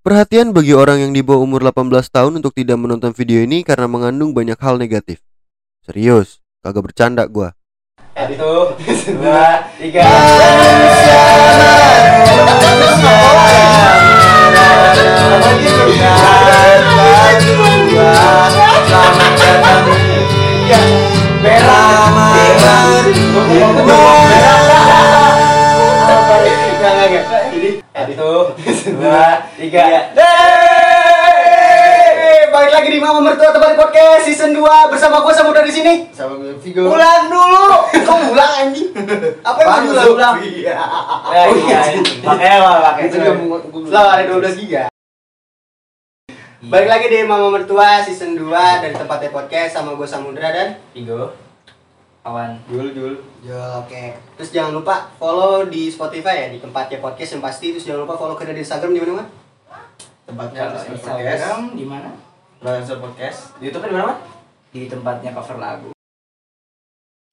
Perhatian bagi orang yang di bawah umur 18 tahun untuk tidak menonton video ini karena mengandung banyak hal negatif. Serius, kagak bercanda gua. Satu, dua, tiga. Satu, dua, tiga. Balik lagi di Mama Mertua Teman Podcast Season 2 bersama gue Samudra di sini. Sama gue Vigo. Ulang dulu. Kok ulang anjing? Apa yang ulang? ulang? Iya. Ya, iya, pakai apa? Pakai Itu juga Lah ada 12 giga. Balik lagi di Mama Mertua Season 2 dari tempatnya podcast sama gue Samudra dan Vigo. Awan. Jul Jul. Jul oke. Terus jangan lupa follow di Spotify ya di tempatnya podcast yang pasti. Terus jangan lupa follow kita di Instagram di mana? Tempatnya Podcast. Instagram di mana? Lorenzo Podcast. Di YouTube di mana? Di tempatnya cover lagu.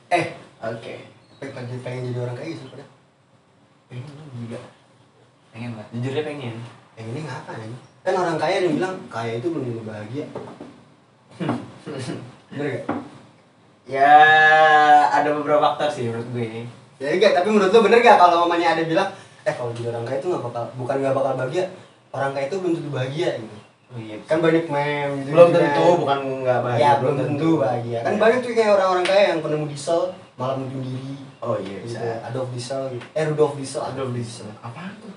Eh, Oke. pengen, pengen jadi orang kaya gitu pada. Pengen juga. Pengen lah. Jujur dia pengen. Yang ini ngapa ya? Kan orang kaya yang bilang kaya itu belum tentu bahagia. Bener gak? Ya ada beberapa faktor sih menurut gue. Ya enggak, tapi menurut lu bener gak kalau mamanya ada bilang, eh kalau jadi orang kaya itu nggak bakal, bukan nggak bakal bahagia, orang kaya itu belum tentu bahagia gitu. Oh iya. Kan banyak gitu. Belum kan. tentu, bukan nggak bahagia. Ya belum tentu bahagia. Kan Iya. banyak tuh kayak orang-orang kaya yang penemu diesel malah bunuh diri. Oh iya Gitu. bisa. Adolf Diesel gitu. Eh Rudolf Diesel. Adolf Diesel. Apaan tuh?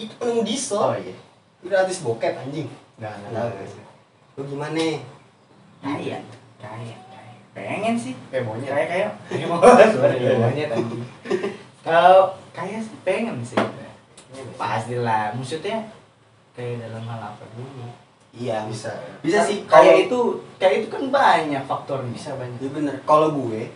Itu penemu diesel. Oh iya. Itu artis bokep anjing. Nggak nggak. Lu gimana? Kaya. Kaya. Pengen sih. Eh monyet. Kaya kaya. Sorry, Iya, monyet tadi. Kalau kaya sih pengen sih. Pastilah. Maksudnya kayak dalam hal apa dulu? Iya Bisa. Bisa sih. Kaya kalau- itu kaya itu kan banyak faktornya. Bisa banyak. Iya bener. Kalau gue,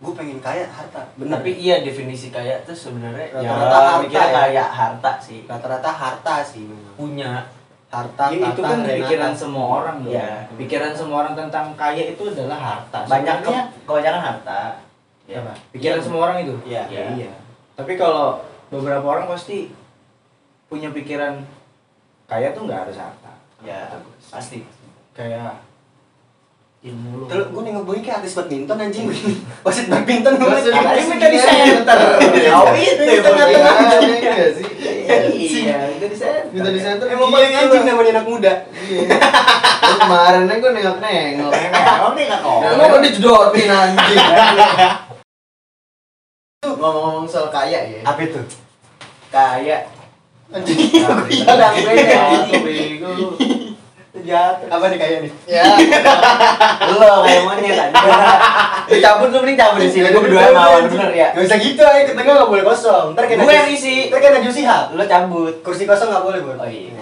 gue pengen kaya harta. Bener. Tapi iya definisi kaya itu sebenarnya ya Rata-rata harta mikirnya ya. kaya harta sih. rata-rata harta sih. Punya. Harta, Ini itu kan Renata. pikiran semua orang Iya. ya. Pikiran semua orang tentang kaya itu adalah harta. Banyak Sebenarnya ke- kebanyakan harta. Ya, Pak. Pikiran semua orang itu? Iya. Ya, iya. Tapi kalau beberapa orang pasti punya pikiran kaya tuh nggak harus harta. Ya pasti. Kayak ilmu lu. Terus gue nengok boy kayak artis badminton anjing Wasit badminton gue badminton minta di dia. center Oh, itu ya, tengah-tengah anjing. Iya sih. Iya, itu di sana. Minta di center. Emang paling anjing namanya anak muda Iya. Kemarin gue nengok nengok. Emang udah dijodohin anjing. Ngomong-ngomong soal kaya ya. Apa itu? Kaya. Anjing Ada beda. Bego. Jatuh Apa nih kaya nih? Ya. Lo kayak monyet tadi. Lu cabut lu mending cabut di sini. Gue berdua sama Awan bener ya. Gak usah gitu aja, ke tengah gak boleh kosong Ntar Gue Najwa- yang isi. Ntar kayak Najwa Shihab Lu cabut. Kursi kosong gak boleh, Bun Oh iya.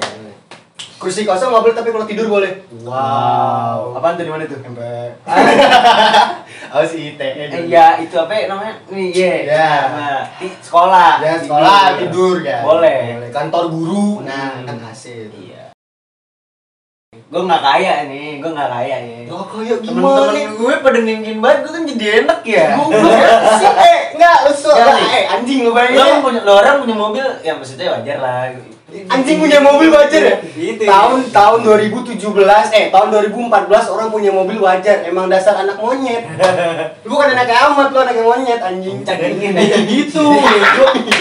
Kursi kosong gak boleh, tapi kalau tidur boleh Wow. Apaan tuh di mana tuh? Sampai Oh si ITE Eh, Iya, itu apa ya namanya? Nih, iya. Ya. Nah, di sekolah. Ya sekolah, tidur ya Boleh. Kantor guru, nah Hmm. kan itu Iya. Gue nggak kaya nih, gue nggak kaya ya. Lo kaya gimana nih? Temen-temen gue pada ningkin banget, gue kan jadi enak ya. Goblok ya sih, eh lu so, Jangan lah, nih. eh anjing lu Lo bayangin kan ya. punya, lo orang punya mobil, ya maksudnya wajar lah. Anjing punya mobil wajar ya? Gitu. Tahun tahun 2017 eh tahun 2014 orang punya mobil wajar. Emang dasar anak monyet. Lu bukan anak amat lu anak monyet anjing. Dingin ya. gitu.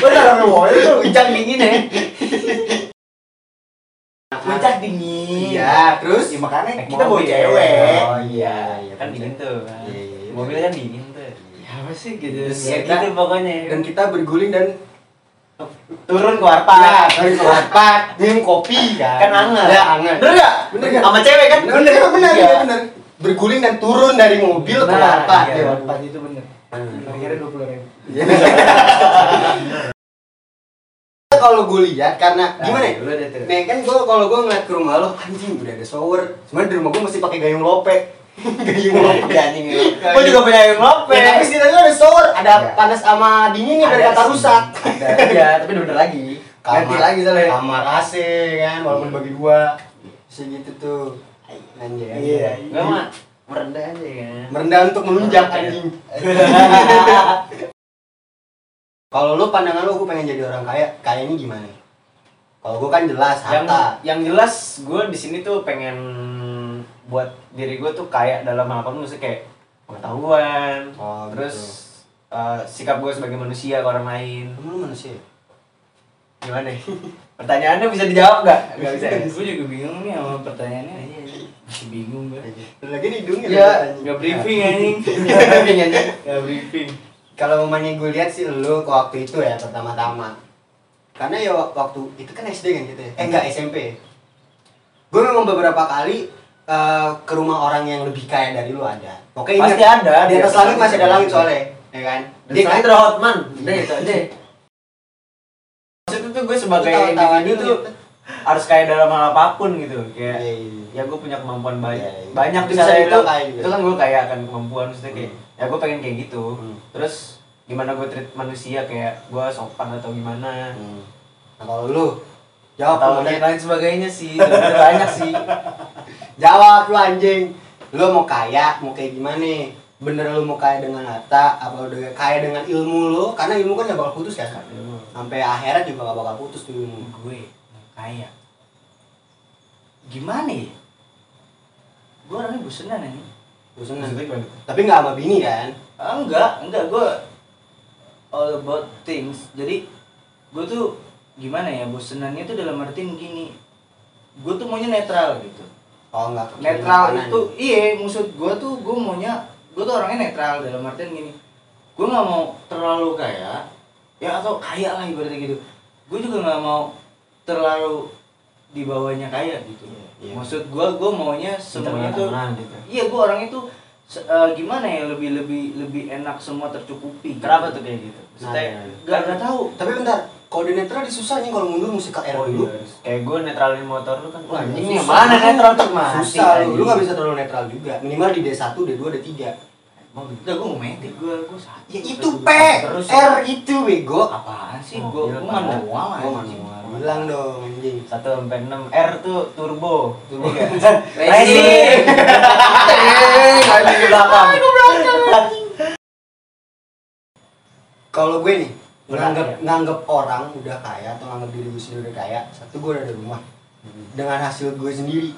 Gue taruh monyet tuh, ucak dingin ya. Ucak dingin. Iya, terus Ya, makanya Naik kita bawa cewek. Oh, iya, iya, Kan bener. dingin tuh. kan. Iya, iya, iya. Mobil kan dingin tuh. Ya apa sih gitu. Ya kita- gitu pokoknya. Dan kita berguling dan turun ke ya, warpat. dari ke warpat, minum kopi kan. Kan anget. Ya, anget. Bener gak? Bener gak? Sama cewek kan? Bener, bener, bener, Iya. bener, bener. Berguling dan turun dari mobil ke Nah, warpat. iya, ya. warpat itu bener. Akhirnya dua puluh ribu. Iya. kalau gue lihat karena gimana ya? Nih kan gue kalau gue ngeliat ke rumah lo anjing udah ada shower. Cuman di rumah gue masih pakai gayung lope. gayung lope. Iya, anjing lu. Gua juga punya yang lope. Ya, tapi setidaknya ada shower, ada Iya. panas sama dingin nih biar Ada kata sih. rusak. Iya, tapi udah bener lagi. Ganti lagi soalnya. Kamar AC kan, walaupun bagi dua. Bisa gitu tuh. Anjing. Iya, Gua mah merendah aja ya. Merendah untuk melunjak anjing. Kalau lu pandangan lu gue pengen jadi orang kaya, kayaknya gimana? Kalau gue kan jelas yang harta. yang jelas gue di sini tuh pengen buat diri gue tuh kayak dalam hal apa maksudnya kayak pengetahuan Oh, terus eh, sikap gue sebagai manusia ke orang lain Kamu lu manusia. gimana pertanyaannya bisa dijawab nggak nggak bisa ya? gue juga bingung nih sama pertanyaannya masih bingung gue lagi nih hidungnya. ya lagi nggak briefing anjing nggak briefing Kalau mamanya gue lihat sih lu ke waktu itu ya pertama-tama. Karena ya waktu itu kan SD kan gitu ya. Eh enggak SMP. Gue memang beberapa kali eh, ke rumah orang yang lebih kaya dari lu ada. Oke, ingat, Pasti ada, Di di atas langit langit masih ada ada. langit soalnya, ya kan? dan sekarang itu Hotman udah itu aja tuh gue sebagai individu tuh gitu. harus kayak dalam hal apa pun gitu kayak Iya, iya. ya gue punya kemampuan banyak Iya, iya. banyak Itu bisa itu kaya juga. itu kan gue kayak akan kemampuan maksudnya kayak Hmm. Ya gue pengen kayak gitu Hmm. terus gimana gue treat manusia kayak gue sopan atau gimana Hmm. Nah, kalau lu jawab atau lu, yang lain sebagainya sih banyak sih Jawab lu anjing. Lu mau kaya, mau kayak gimana? Bener lu mau kaya dengan harta apa udah kaya dengan ilmu lu? Karena ilmu kan gak bakal putus kan? Sampai akhirat juga gak bakal putus tuh ilmu. gue kaya gimana ya gue orangnya bosenan ini Bosan gimana? Tapi gak sama bini kan? ah, enggak enggak. Gue all about things. Jadi gue tuh gimana ya bosenannya tuh dalam artian gini. Gue tuh maunya netral gitu. Oh enggak. netral itu iya maksud gue tuh gue maunya gue tuh orangnya netral dalam artian gini. Gue nggak mau terlalu kaya ya atau kaya lah ibaratnya gitu. Gue juga nggak mau terlalu di bawahnya kaya gitu iya. maksud gue gue maunya semuanya tuh gitu iya gue orangnya tuh se- eh, gimana ya lebih lebih lebih enak semua tercukupi gitu. kenapa tuh kayak gitu maksudnya Nah, iya. Gak, gak tahu Tapi bentar, kalau di netral disusahnya kalau mundur mesti ke R Oh dulu. iya, kayak gue netralin motor lu kan Wah, anjing susah. yang mana netral tuh mati Susah lu, lu gak bisa terlalu netral juga. Minimal di D1, D2, D3. Emang gitu? udah gue mau metik gue gue sakit Ya itu P, Terus. R itu bego. apaan sih gue gue manual Oh, Bilang dong anjing. 1 sampai 6 R tuh turbo. Turbo. Racing. Lagi di belakang. Kalau gue nih, nganggap nganggap orang udah kaya atau nganggap diri gue sendiri udah kaya, satu gue udah ada rumah dengan hasil gue sendiri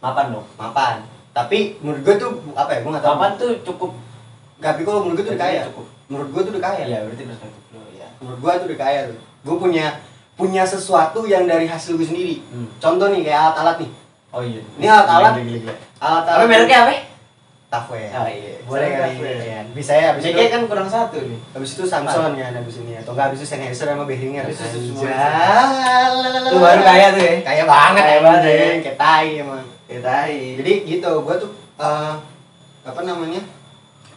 Mapan dong. mapan. Tapi menurut gue tuh apa ya? Gue nggak tahu. Mapan tuh cukup. Tapi kalau menurut gue tuh udah kaya. Cukup. Menurut gue tuh udah kaya. Iya, berarti perspektif lu ya. Menurut gue tuh udah kaya tuh. Gue punya punya sesuatu yang dari hasil gue sendiri. Hmm. Contoh nih kayak alat-alat nih. Oh iya. Ini alat-alat. Alat-alat. Tapi mereknya apa? Tafware. Oh iya. Boleh kali ya. Bisa ya. Abis itu, kan kurang satu nih. abis itu Samsung ya. Abis ini atau enggak abis itu Sennheiser sama Behringer. Abis itu semua. Lu baru kaya tuh ya. Kaya banget. Kaya banget ya. Kayak tai emang. Ya tai. Jadi gitu. Gue tuh eh, apa namanya?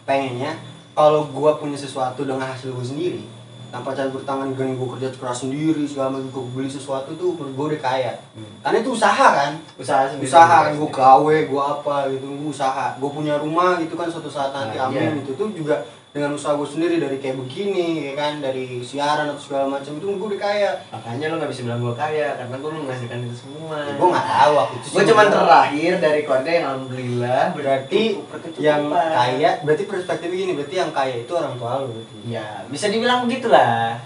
Pengennya kalau gue punya sesuatu dengan hasil gue sendiri tanpa campur tangan dengan gue kerja keras sendiri segala macam gue beli sesuatu tuh menurut gue udah kaya Hmm. karena itu usaha kan usaha sendiri. usaha kan gue gawe gue apa gitu gue usaha gue punya rumah gitu kan suatu saat nanti Nah, amin iya. itu tuh juga dengan usaha gue sendiri dari kayak begini ya kan dari siaran atau segala macam itu gue udah kaya. Makanya lu gak bisa bilang gue kaya karena gue menghasilkan itu semua. gue nggak tahu waktu itu Gue cuman terlahir dari keluarga yang alhamdulillah berarti yang kaya berarti perspektifnya gini berarti yang kaya itu orang tua lu berarti. Ya, bisa dibilang begitulah.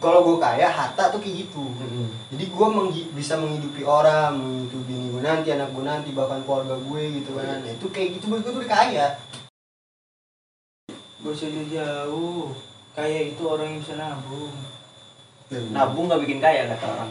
kalau gue kaya harta tuh kayak gitu. Jadi gue bisa menghidupi orang menghidupi bini gue nanti anak gue nanti bahkan keluarga gue gitu kan. Itu kayak gitu buat gue tuh udah kaya Usah jauh Kaya itu orang yang bisa nabung Nabung gak bikin kaya kata orang.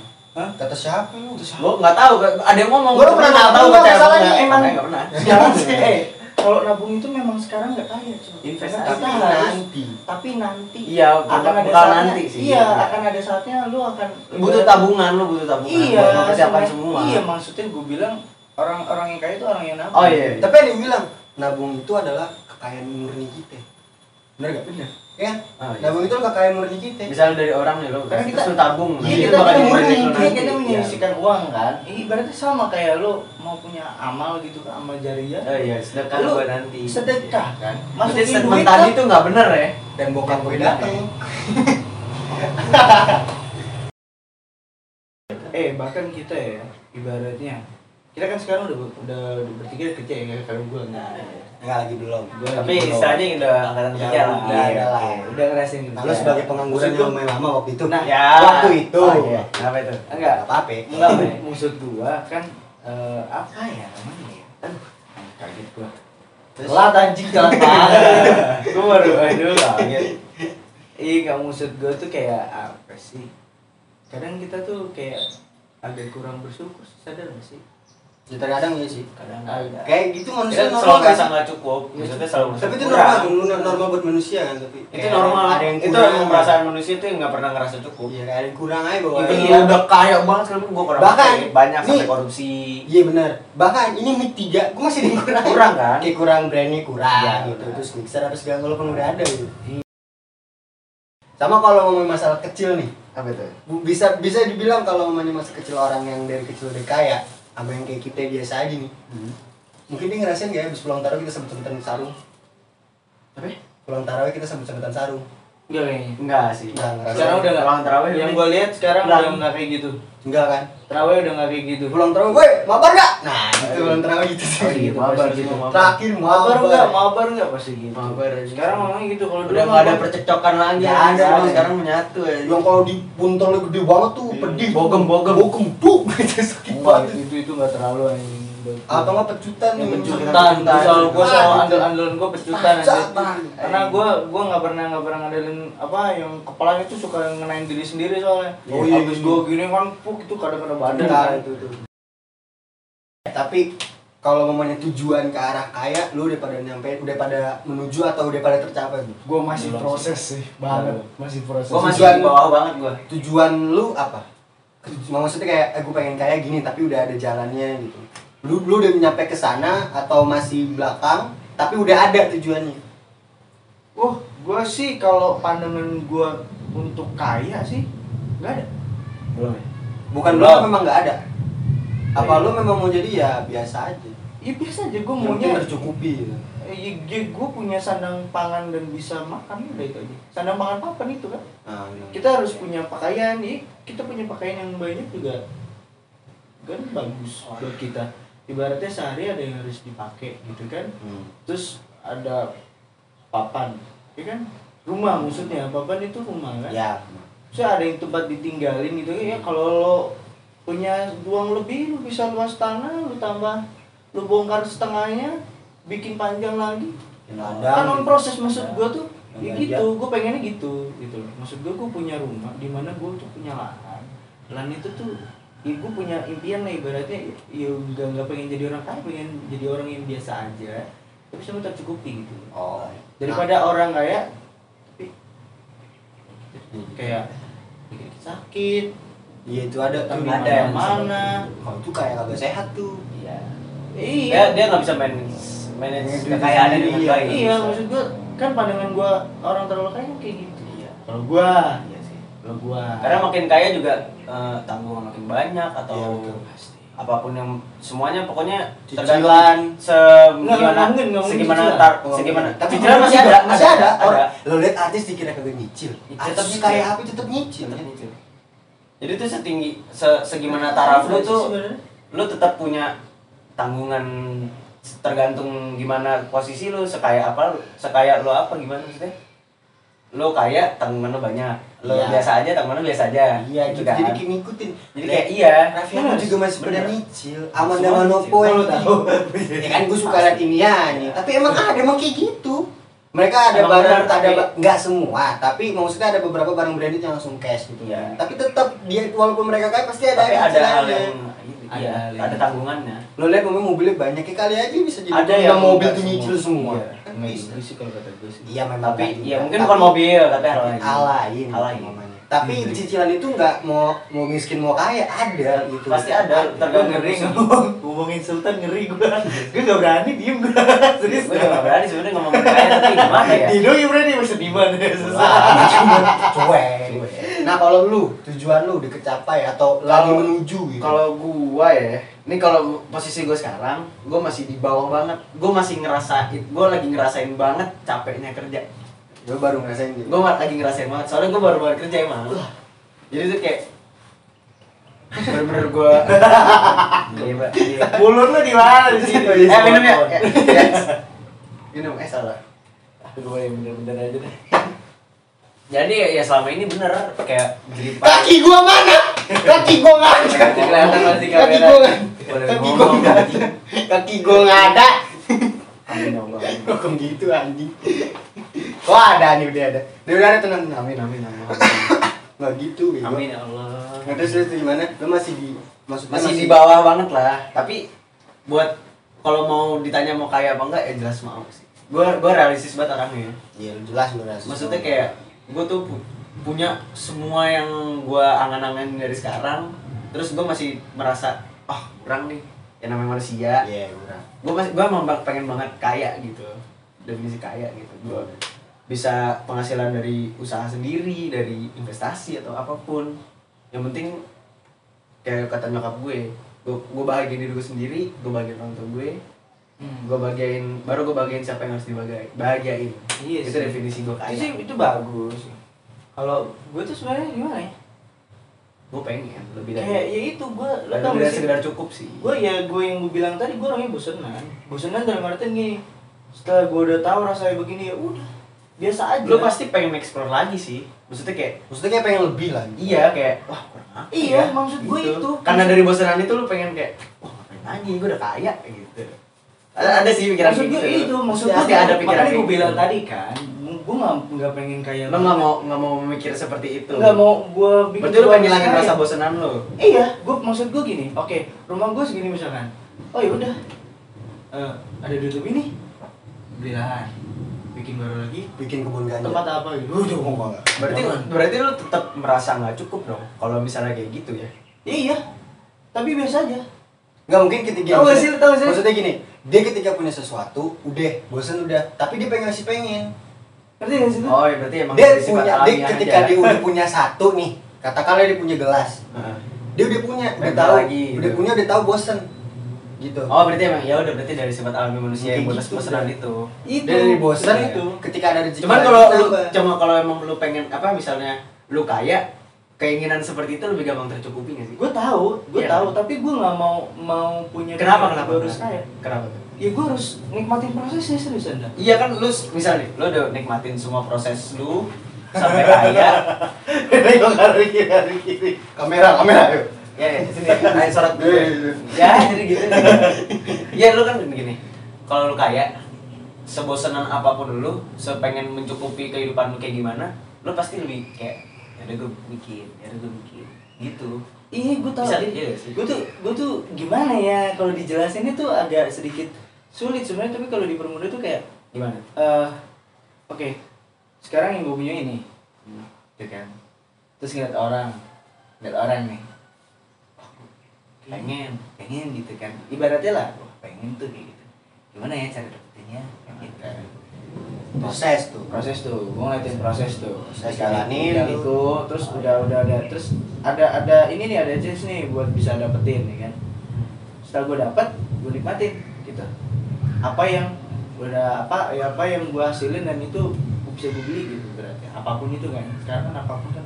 kata siapa lu Gue nggak tahu, ada yang ngomong. Gua pernah nggak nabung, kata masalahnya? Emang nggak pernah. Jangan sih. Eh, kalau nabung itu memang sekarang nggak kaya cuy. Investasi. Tapi nanti tapi nanti Iya, akan ada saatnya, nanti sih. Iya, akan ada saatnya lu akan Butuh tabungan, lu butuh tabungan. Iya, sama- semua. Iya, maksudnya gue bilang orang-orang yang kaya itu orang yang nabung. Oh iya. tapi ada yang bilang nabung itu adalah kekayaan murni kita bener gak? bener ya Oh, iya. nabung itu adalah kekayaan murni kita Misalnya dari orang nih lo, Karena kita- lu tabung. Iya, nanti kita, itu bakal murni, kita, kita Iya. menyisihkan uang kan. Ini berarti sama kayak lu mau punya amal gitu kan, amal jariah. Oh iya, sedekah Lu buat nanti. Sedekah kan. Berarti Masukin statement duit tadi kan. tuh nggak bener ya? dan bokap gue dateng Eh, bahkan kita ya, ibaratnya kita kan sekarang udah udah, udah bertiga kerja ya kalau gue enggak Enggak lagi belum. Gua Tapi istilahnya udah angkatan Ya, kerja lah. udah Iya, ada lah. udah ngerasain kerja Lalu sebagai pengangguran yang lumayan lama waktu itu. Nah, Ya. waktu itu. Oh, iya. Apa itu? enggak Enggak apa-apa. enggak maksud gua kan eh, apa ya namanya ya aduh kaget gua Terus- telat anjing telat banget gua baru aduh kaget iya nggak maksud gua tuh kayak apa sih kadang kita tuh kayak agak kurang bersyukur sadar gak sih Ya terkadang ya sih. Kadang Agak. Kayak gitu manusia selalu normal kan? merasa nggak cukup. Maksudnya selalu merasa Tapi itu normal, normal, normal buat manusia kan tapi. Itu kayak normal. Ada yang Itu emang perasaan manusia itu yang nggak pernah ngerasa cukup. Iya, ada yang kurang aja bawa. Even Iya. udah kaya banget sekalipun gua kurang Bahkan, pakai. banyak sampai korupsi. Iya benar. Bahkan ini mid 3, gua masih ada kurang. Kurang kan? Kayak kurang brandnya kurang Iya, gitu. benar. Terus mixer apa segala walaupun udah ada gitu. Sama kalau ngomongin masalah kecil nih, apa itu bisa bisa dibilang kalau ngomongin masa kecil orang yang dari kecil udah kaya sama yang kayak kita biasa aja nih. Mungkin dia ngerasain gak ya habis pulang taruh kita sebut-sebutan sarung. apa Pulang tarawih kita sebut-sebutan sarung. Enggak kayaknya Enggak sih. Enggak, enggak. sekarang udah nggak Pulang tarawih yang gua lihat sekarang udah nggak kayak gitu Enggak kan? terawih udah nggak kayak gitu Pulang tarawih, woi, mabar gak? Nah, itu pulang tarawih gitu sih. Oh, gitu, Mabar gitu. Terakhir mabar enggak mabar enggak pasti gitu Mabar aja. sekarang ngomongnya gitu kalau Udah nggak ada percekcokan lagi. Nggak ada, Sekarang- menyatu ya. Yang kalau di buntolnya gede banget tuh, Iya. pedih. Bogem, bogem. Bogem, duk. Itu sakit Enggak, banget. itu itu nggak terlalu anjing Atau nggak pecutan nih. pecutan Ah, selalu gitu. andel andelan gua pecutan aja karena gua gua nggak pernah nggak pernah ngandelin apa yang kepalanya tuh suka ngenain diri sendiri soalnya Oh, iya, habis iya. gua gini kan puk itu kadang kadang badan Nah, kan. itu tuh. Tapi kalau ngomongnya tujuan ke arah kaya, lu udah pada nyampe, udah pada menuju atau udah pada tercapai gua masih Belum proses sih banget masih proses Gua masih Tujuan- di bawah banget gua. Tujuan lu apa? Maksudnya kayak, eh, gue pengen kaya gini, tapi udah ada jalannya gitu. Lu, lu udah nyampe ke sana atau masih belakang, tapi udah ada tujuannya. Wah, gua sih kalau pandangan gua untuk kaya sih nggak ada. Belum ya? Bukan Belum. belum memang nggak ada. Apa lu memang mau jadi ya biasa aja. Ya biasa aja gua Yang maunya tercukupi gitu. eh, ya, ya gua punya sandang pangan dan bisa makan udah itu aja. Sandang pangan papan itu kan. Nah, iya. Kita harus punya pakaian, ya kita punya pakaian yang banyak juga kan bagus buat kita. Ibaratnya sehari ada yang harus dipakai gitu kan. Hmm. Terus ada papan, ya kan? Rumah maksudnya, papan itu rumah kan? Ya. Terus ada yang tempat ditinggalin gitu ya kalau lo punya uang lebih lu bisa luas tanah lu tambah lu bongkar setengahnya bikin panjang lagi kan on proses maksud gua tuh ya gitu gua pengennya gitu gitu loh maksud gua gua punya rumah di mana gua tuh punya lahan lahan itu tuh ya gua punya impian lah ibaratnya ya nggak nggak pengen jadi orang kaya pengen jadi orang yang biasa aja tapi sama tercukupi gitu Oh. daripada orang kaya tapi kayak dikit sakit Iya itu ada tuh. tapi ada yang mana Kalau itu kayak kagak sehat tuh. Iya. Dia iya dia nggak bisa manage manage kekayaannya diri, dengan iya. baik. iya maksud gua kan pandangan gua orang terlalu kaya kayak gitu Iya. kalau gua Iya sih. kalau gua Karena makin kaya juga eh, tanggungan makin banyak atau Iya, betul. apa pun yang semuanya pokoknya Cicilan. segimana cicilan. tar segimana iya. tapi cicilan masih ada masih ada. ada Orang, lo lihat artis dikira kagak nyicil. Tetep Tetap kayak apa tetap nyicil. Tetap ya. nyicil. jadi tuh setinggi se segimana taraf lu tuh lu tetap punya tanggungan tergantung gimana posisi lu sekaya apa lu sekaya lu apa gimana maksudnya lu kaya tanggungan lu banyak lu Iya. biasa aja tanggungan lu biasa aja Iya gitu. kan? Jadi kayak ngikutin. jadi kayak iya Raffi Ahmad juga masih pada nyicil. Amanda Semua Manopo nyicil. yang tahu. Ya kan gue suka liat ini nih. Tapi emang ada emang kayak gitu. Mereka ada Emang barang, ada nggak semua, tapi maksudnya ada beberapa barang branded yang langsung cash gitu. Iya. Tapi tetap dia walaupun mereka kaya pasti ada tapi ada hal cicilannya. yang Ada iya, hal yang- ada tanggungannya Lo lihat mobil mobilnya banyak ya kali aja bisa jadi Ada yang mobil tuh semua. nyicil semua. Iya. Kan bisa. sih kalau kata gue sih Iya memang tapi ya mungkin bukan mobil tapi hal lain hal lain Tapi cicilan itu nggak mau mau miskin mau kaya ada gitu. pasti ada Gue tergantung ngeri ngomong ngomongin Sultan ngeri gue gue gak berani diem gue serius gue gak berani sebenarnya ngomong kaya tapi gimana ya Dino yang berani masa di mana susah Wah, cuek. Nah kalau lu tujuan lu udah kecapai atau lagi menuju gitu. Kalau gua ya, ini kalau posisi gua sekarang, gua masih di bawah banget. Gua masih ngerasain, gua lagi ngerasain banget capeknya kerja. Gue baru ngerasain gitu. Gua lagi ngerasain banget, soalnya gua baru baru kerja emang. Jadi tuh kayak bener-bener gua Iya, Iya. Iya. Mulut lu di mana di situ? Eh, minum ya. Ya. Minum eh salah. Gue yang bener-bener aja deh. Jadi ya selama ini bener kayak jadi Kaki gua mana? Kaki gua nggak ada. Kelihatan pasti Kaki gua kaki gua nggak ada. Kaki gua nggak ada. Amin ya Allah. Kok gitu anjing? Kok ada nih udah ada. Nih udah ada tenang. Amin amin amin. Nggak gitu. bego. Amin ya Allah. Nah, terus terus gimana? Lu masih di maksudnya Masih di bawah banget lah. Tapi buat kalau mau ditanya mau kaya apa enggak ya jelas mau sih. Gue gue realistis banget orangnya. Iya, jelas lu jelas. Maksudnya kayak gue tuh pu- punya semua yang gue angan-angan dari sekarang. Terus gue masih merasa ah kurang nih. Ya namanya manusia. Iya, udah. gue masih gue emang bak- pengen banget kaya gitu definisi kaya gitu gue bisa penghasilan dari usaha sendiri dari investasi atau apa pun. Yang penting kayak kata nyokap gue gue gue bahagiain diri gue sendiri gue bahagiain orang tua gue. Gue bahagiain baru gue bahagiain siapa yang harus dibahagiain bahagiain. Iya itu sih. definisi gue itu kaya sih itu bagus. Kalau gue tuh sebenarnya gimana ya? Gue pengen lebih kayak dari ya itu gue lebih dari sih? sekedar cukup sih. Gue ya gue yang gue bilang tadi gue orangnya bosenan. Bosenan dalam artian gini setelah gue udah tahu rasanya begini ya udah biasa aja lo pasti pengen explore lagi sih maksudnya kayak Maksudnya kayak pengen lebih lah. Iya kayak wah kurang apa Iya, ya? maksud gue itu. Karena dari bosanan itu lu pengen kayak wah ngapain lagi gue udah kaya gitu. Ada, ada sih pikiran maksud gue gitu. itu maksud gue ada pikiran makanya gue bilang gitu. tadi kan gue nggak nggak pengen kayak Lo nggak mau nggak mau memikir seperti itu. nggak mau gue bikin Berarti gua pengen ngilangin rasa bosanan lu. iya gue maksud gue gini oke rumah gue segini misalkan oh ya udah Eh, ada di YouTube ini beli lahan bikin baru lagi Bikin kebun ganja. tempat apa gitu udah mau Berarti berarti lu tetap merasa nggak cukup dong kalau misalnya kayak gitu ya. iya tapi biasa aja Nggak mungkin ketika Tahu sih, tahu sih? Maksudnya gini, dia ketika punya sesuatu, udah bosan udah, tapi dia pengen ngasih pengen. ngerti nggak sih? Oh, ya berarti emang Dia punya, dia ketika aja. dia udah punya satu nih, katakanlah dia punya gelas, Heeh. dia udah punya, udah tahu, lagi, udah gitu. punya, udah tahu bosan, gitu. Oh berarti emang ya udah berarti dari sifat alami manusia yang bosan gitu, bosanan itu. itu dari bosan Iya. itu, ketika ada rezeki. Cuman kalau lu cuma kalau emang lu pengen apa misalnya lu kaya, keinginan seperti itu lebih gampang tercukupi gak sih? gue tahu gue Iya. tahu tapi gue nggak mau mau punya Kenapa kenapa? harus kaya Kenapa tuh? ya gue harus nikmatin prosesnya serius anda Iya kan lu misalnya lu udah nikmatin semua proses lu sampai kaya. kamera, kamera, yuk. Ya, ya sini, ayo sorot dulu. Iya, iya. Ya, jadi gitu. Ya lu kan gini. Kalau lu kaya, sebosenan apa pun lu, sepengen mencukupi kehidupan lu kayak gimana, lu pasti lebih kayak ya udah gue bikin, ya udah gue bikin. Gitu. iya gue tahu Bisa, iya sih. gue tuh gue tuh gimana ya kalau dijelasin itu agak sedikit sulit sebenarnya tapi kalau dipermudah tuh kayak Gimana? eh oke sekarang yang gue punya ini Hmm. ya kan terus ngeliat orang ngeliat orang nih Pengen. pengen gitu kan. Ibaratnya lah wah pengen tuh kayak gitu. Gimana ya cara dapetinnya? Gitu. Proses tuh. proses tuh. Gue ngeliatin proses tuh. Sekali jalanin itu terus udah udah ada terus ada ada ini nih ada chance nih buat bisa dapetin ya kan? Setelah gue dapet gue nikmatin gitu. Apa yang udah apa ya apa yang gue hasilin dan itu gua bisa gue beli gitu berarti. Apa pun itu kan. Sekarang kan apa pun kan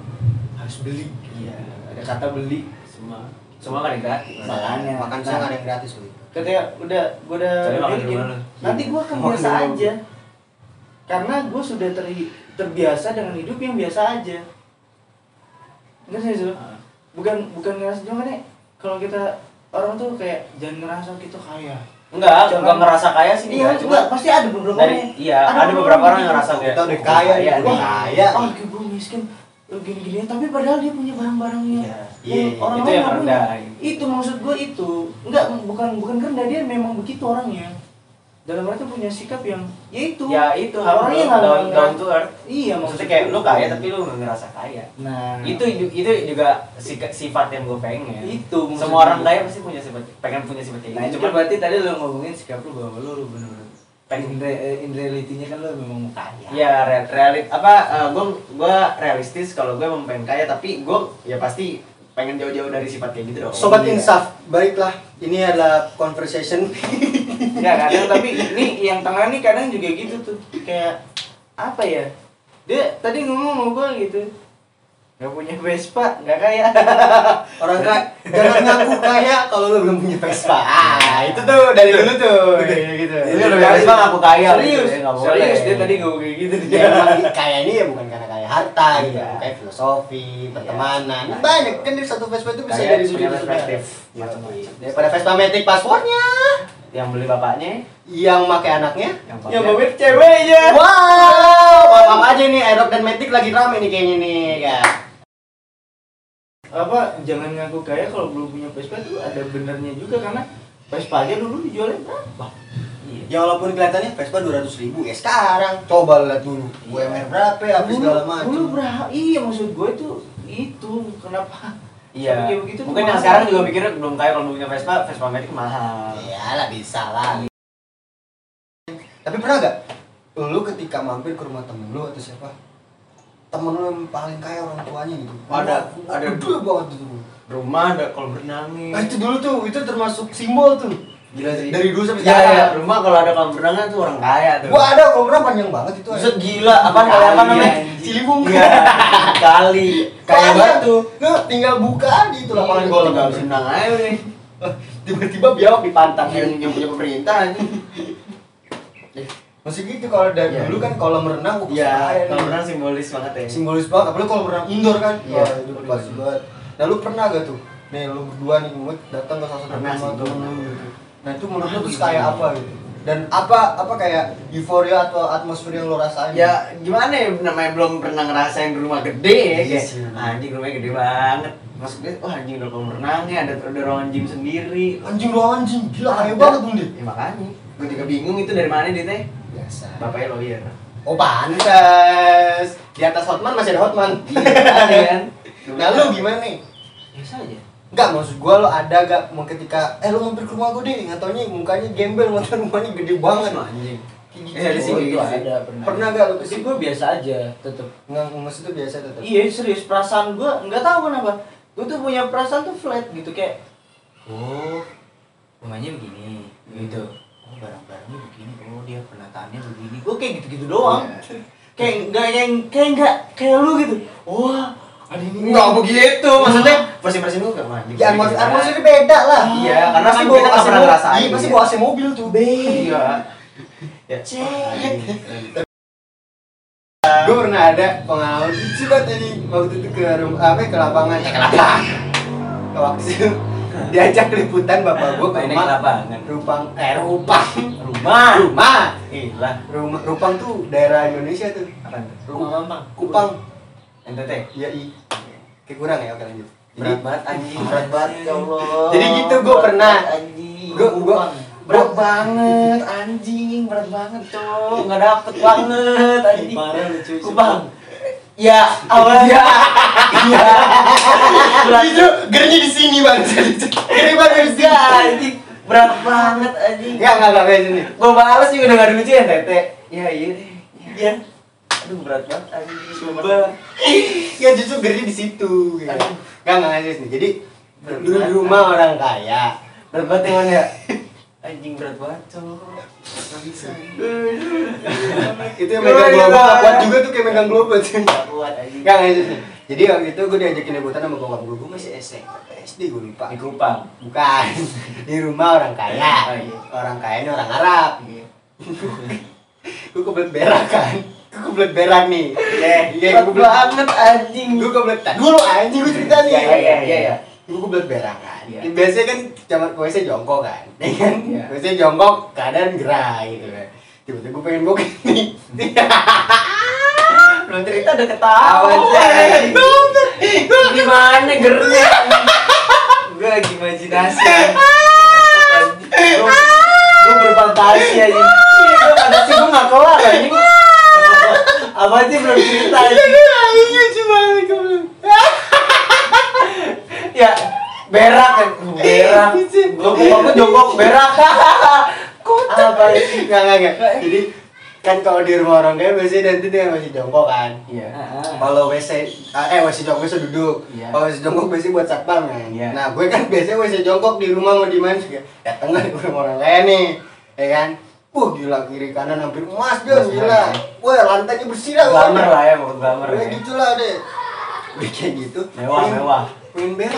harus beli. Iya. Ada kata beli. Semua semua kan yang gratis. Makanya. Makan Nah. siang ada yang gratis loh. ketika udah gue udah bikin, nanti gue akan biasa aja karena gue sudah ter- terbiasa dengan hidup yang biasa aja enggak sih Zul? Ah. bukan bukan ngerasa cuma kan ya, kalau kita orang tuh kayak jangan ngerasa kita kaya Enggak, Jangan- enggak ngerasa kaya sih iya enggak, cuma enggak pasti ada beberapa dari orang iya, ada, beberapa orang yang ngerasa kayak Kita udah "Oh, kaya, kaya udah nih." kaya. ah kayak gue miskin gini-gini tapi padahal dia punya barang-barangnya Iya, yang iya, orang itu lain yang nggak rendah. punya. itu maksud gue itu enggak bukan bukan rendah dia memang begitu orangnya dalam arti punya sikap yang ya itu Ya itu orangnya harus nggak down, down to earth. iya Maksudnya kayak lu kaya tapi lu nggak ngerasa kaya. nah Itu itu juga sika- sifat yang gue pengen. Itu Semua orang kaya pasti punya sifat pengen punya sifat kayak nah itu gitu. kan Cuma berarti tadi lo ngomongin sikap lu bahwa lu lu bener-bener in, re- eh, in reality-nya kan lu memang kaya ya real, realit apa gue gue realistis kalau gue emang pengen kaya tapi gue ya pasti pengen jauh-jauh dari sifat kayak gitu dong. Sobat Iya. Insaf, baiklah. Ini adalah conversation. ya kadang tapi ini yang tengah nih kadang juga gitu tuh kayak apa ya dia tadi ngomong sama gue gitu nggak punya Vespa nggak kaya. Orang kaya, jangan ngaku kaya kalau lu belum punya Vespa. Ah itu tuh dari dulu tuh kayak gitu. Ini udah beres bang aku kaya serius? gitu ya, boleh. serius? Dia tadi ngomong kayak gitu ya kaya ini ya bukan karena kaya harta gitu Iya. kayak filosofi pertemanan. Banyak kan dari satu Vespa itu bisa Kaya dari sudut perspektif. Iya, daripada Vespa Matic paspornya Yang beli bapaknya, yang make anaknya. Yang yang pakai- bawa ceweknya. Wow! Maaf aja nih Aerox dan Matic lagi rame nih kayaknya nih kan apa jangan ngaku kaya kalau belum punya Vespa tuh ada benernya juga karena Vespa aja dulu dijualnya berapa Iya. ya walaupun kelihatannya Vespa 200 ribu ya sekarang coba lihat dulu UMR berapa ya apa segala dulu macam berapa iya maksud gue itu itu kenapa Iya. Begitu Mungkin yang sekarang juga pikir belum kaya kalau punya Vespa, Vespa Matic mahal. Iyalah bisa lah. Tapi pernah gak lu ketika mampir ke rumah temen lu atau siapa temen lu yang paling kaya orang tuanya gitu Ada- Wah, ada. gede banget itu Rumah ada kalau berenangnya. nah itu dulu tuh itu termasuk simbol tuh Gila sih. dari dulu sampai Ya, ya, sekarang rumah kalau ada kolam berenangnya tuh orang kaya tuh. gua ada kalau pernah panjang banget itu Buset gila, apa kali apa namanya? Ciliwung Iya, kali. Kaya banget tuh. lu tinggal buka aja itu lapangan bola Tinggal senang aja nih. tiba-tiba biawak dipantang Yang yang punya pemerintah nih. masih gitu kalau dari Iya. dulu kan kolam renang Iya, kaya nih. kolam berenang simbolis banget ya. simbolis banget apalagi kalau berenang indoor kan Iya. itu pasti banget nah lu pernah gak tuh nih lu berdua nih mau datang ke salah satu rumah sih, temen lu gitu nah itu menurut lu tuh kayak apa gitu dan apa apa kayak euforia atau atmosfer yang lo rasain Ya gimana ya namanya belum pernah ngerasain rumah gede ya Iya kayak sih. anjing rumahnya gede banget. Maksudnya wah anjing udah kolam renangnya ada ada ruangan gym sendiri. anjing lu anjing gila kaya Ada. banget dia Ya makanya gue juga bingung itu dari mana dia teh. Biasa Bapaknya lawyer. oh pantes di atas hotman masih ada hotman Iya kan? nah lu gimana nih Biasa aja. Enggak, maksud gua lo ada gak mau ketika eh lu mampir ke rumah gua deh, nggak taunya mukanya gembel, mata rumahnya gede banget. Anjing. Gitu. Eh, ada sih Oh, gitu sih. ada pernah Pernah gak lu ke sini? gue biasa aja tetep Nggak, maksud itu biasa tetap. iya serius perasaan gue nggak tahu kenapa gue tuh punya perasaan tuh flat gitu kayak oh rumahnya begini gitu oh barang-barangnya begini. Oh dia penataannya begini. Gue kayak gitu-gitu doang. Kayak nggak yang kayak nggak kayak lu gitu. Wah ada ini. Enggak begitu, maksudnya versi-versi lu enggak mandi. Ya, atmos atmosfernya beda lah. Iya, karena pasti kan bawa nggak AC pernah mobil. Iya, pasti iya. bawa AC mobil tuh. Iya. Ya, Gue pernah ada pengalaman. Lucu banget ini waktu itu ke rumah apa ke lapangan. Ke lapangan. Ke waktu diajak liputan bapak gue ke rumah lapangan. Rupang eh Rupang Rumah. rumah Gila. rumah Rupang tuh daerah Indonesia tuh Apa tuh? rumah Mampang. Kupang NTT. iya i kayak kurang ya oke lanjut Berat banget anjing. Berat banget, ya Allah. Jadi gitu, gua Berat pernah. Anjing. Gua- gua- berat banget anjing, berat banget, Cok. Enggak dapet banget anjing. parah lucu Kupang. Ya, awalnya. Iya. Berat itu gernya di sini bang gede banget di sini Enggak, anjing. Berat banget anjing. nggak nggak nggak kayak sini Gua balas juga gak lucu ya, Tete. Ya, iya deh. Iya. Aduh, berat banget anjing. Coba. ya justru gernya di situ gitu. Nggak nggak nggak sini jadi dulu di rumah orang kaya Berat banget ya. Anjing berat banget, Cok. Gak bisa. itu yang megang global kuat juga tuh kayak megang global Gak kuat anjing. nggak jadi waktu itu gue diajakin liputan sama bokap gue gue masih SMP SD gue lupa Di Kupang. bukan di rumah orang kaya Oh, iya. orang kaya ini orang Arab Iya. gue kebelet berak kan gue kebelet berak nih Eh, berat gue banget anjing. gue kebelet dulu anjing gue cerita nih Iya, iya, iya, iya, iya. gue kebelet berak kan Iya. biasanya kan zaman WC jongkok kan ya kan Iya. WC jongkok keadaan gerai gitu kan tiba-tiba gue pengen bokeh nih Belum cerita udah ketawa. Sih. Gimana gernya? Gue lagi imajinasi. Gue berfantasi aja. Gue fantasi gue gak kelar anjing. Apa sih belum cerita anjing? iya cuma gue Ya, berak kan. Berak. Gue gue jongkok berak. Apa sih? nggak nggak jadi kan kalau di rumah orang kaya biasanya nanti dia masih jongkok kan Iya. kalau WC ah, eh WC jongkok WC duduk Iya. kalau WC jongkok biasanya buat satpam kan Iya. nah gue kan biasanya WC jongkok di rumah mau di mana juga dateng kan ke rumah orang kaya nih ya kan Wah gila kiri kanan hampir emas Emas gila banget, Wah lantainya bersih lah Glamour lah ya, mau glamour Kayak ya. gitu lah deh kayak gitu Mewah, mewah. Berak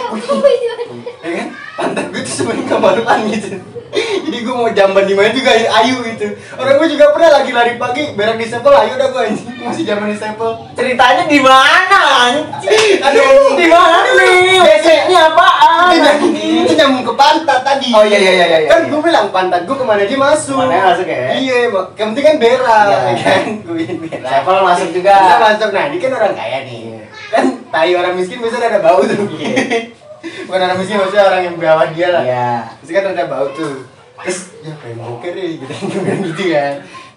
ya kan? Pantat gue tuh sebenarnya kemaluan gitu. Jadi gue mau jamban di mana juga ayu gitu. Orang gue juga pernah lagi lari pagi berak di sepel ayo udah gue anjing masih zaman di sepel Ceritanya di mana anjing? aduh Di mana nih? Basicnya apaan? itu nyambung ke pantat tadi. Oh iya iya iya iya. kan gue bilang pantat gue ke mana aja masuk. Aja masuk ya? iya yang penting kan berak Iya. ya kan? Gue berak. Level masuk juga. bisa masuk. Nah ini kan orang kaya nih. Kan tai orang miskin biasanya ada bau tuh. Bukan orang miskin maksudnya orang yang bawa dia lah. Iya. Terus kan ada bau tuh. Terus ya pengen boker deh gitu. Bilang gitu kan.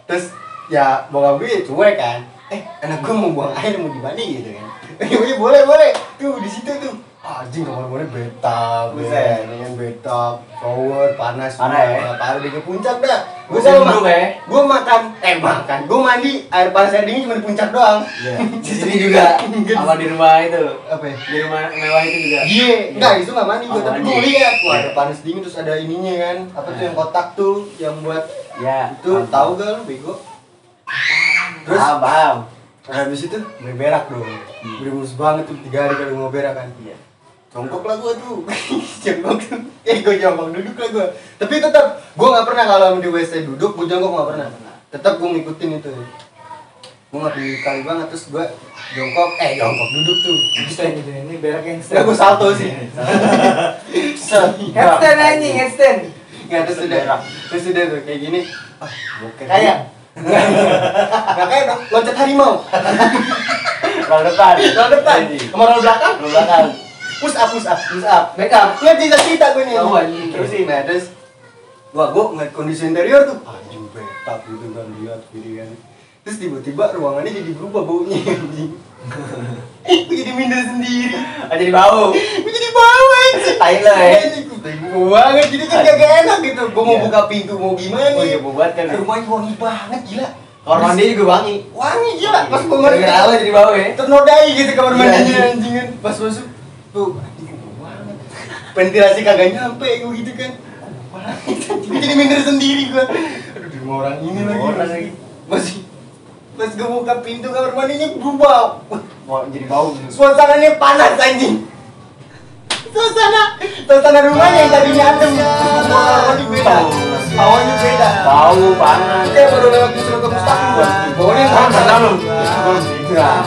Terus ya bokap gue cuek kan. Eh anak gue mau buang air mau di mana gitu kan. Eh boleh boleh. Tuh di situ tuh Anjing kamar mandi betap Buset. Dengan betap Shower panas Parah ya? Udah ke puncak dah Gue selalu duduk makan ya? Gue makan Eh makan Gue mandi air panas air dingin cuma di puncak doang Iya. Di sini juga sama di rumah itu. Apa ya? Di rumah mewah itu juga. Iya, enggak itu nggak mandi gue, Oh, tapi gue lihat, wah Iya. ada panas dingin terus ada ininya kan, apa tuh yang kotak tuh, yang buat Ya. itu tahu gak lu bego? Terus Paham, paham. habis itu mulai berak dong, udah mulus banget tuh tiga hari kalau mau berak kan. Iya. Jongkok lah gue tuh, jongkok tuh, eh gue jongkok duduk lah gue. Tapi tetap gue nggak pernah kalau di WC duduk, gue jongkok nggak pernah. Tetap gue ngikutin itu. Gue nggak pilih kali banget terus gue jongkok, eh jongkok duduk tuh. Handstand gitu ini berak handstand. Gue salto sih. Handstand anjing, handstand. Nggak, terus udah Terus udah tuh kayak gini Ah, Kayak Nggak kayak dong, loncat harimau Roll depan. Roll depan, sama roll belakang Roll belakang. Push up, push up, push up Back up, bisa cerita gue nih Oh, anjing. Terusin, nah terus Wah, gue ngeliat kondisi interior tuh Anjing, betap gitu kan, lihat gitu kan Terus tiba-tiba ruangannya jadi berubah baunya anjing Gue jadi minder sendiri Ah, jadi bau. Gue jadi bau anjing Tai lo ya. Gue bego banget, jadi kan gak enak gitu Gue mau Iya. buka pintu, mau gimana Oh iya, buat kan. Rumahnya wangi banget, gila Kamar mandi juga wangi. wangi gila pas gue lo jadi bau ya. ternodai gitu kamar Iya, mandinya anjing. anjing kan pas masuk tuh anjing banget. Ventilasi kagak nyampe gue gitu kan. Gua jadi minder sendiri gue aduh di rumah orang ini lagi. Orang lagi. masih pas gue buka pintu kamar mandinya berubah Mau jadi bau. suasananya panas anjing. Suasana suasana rumahnya yang tadinya adem. Mandi beda. Bawahnya beda. Bau panas. kayak baru lewat di Surat Mustaqim gua Kan panas pernah lu? Enggak.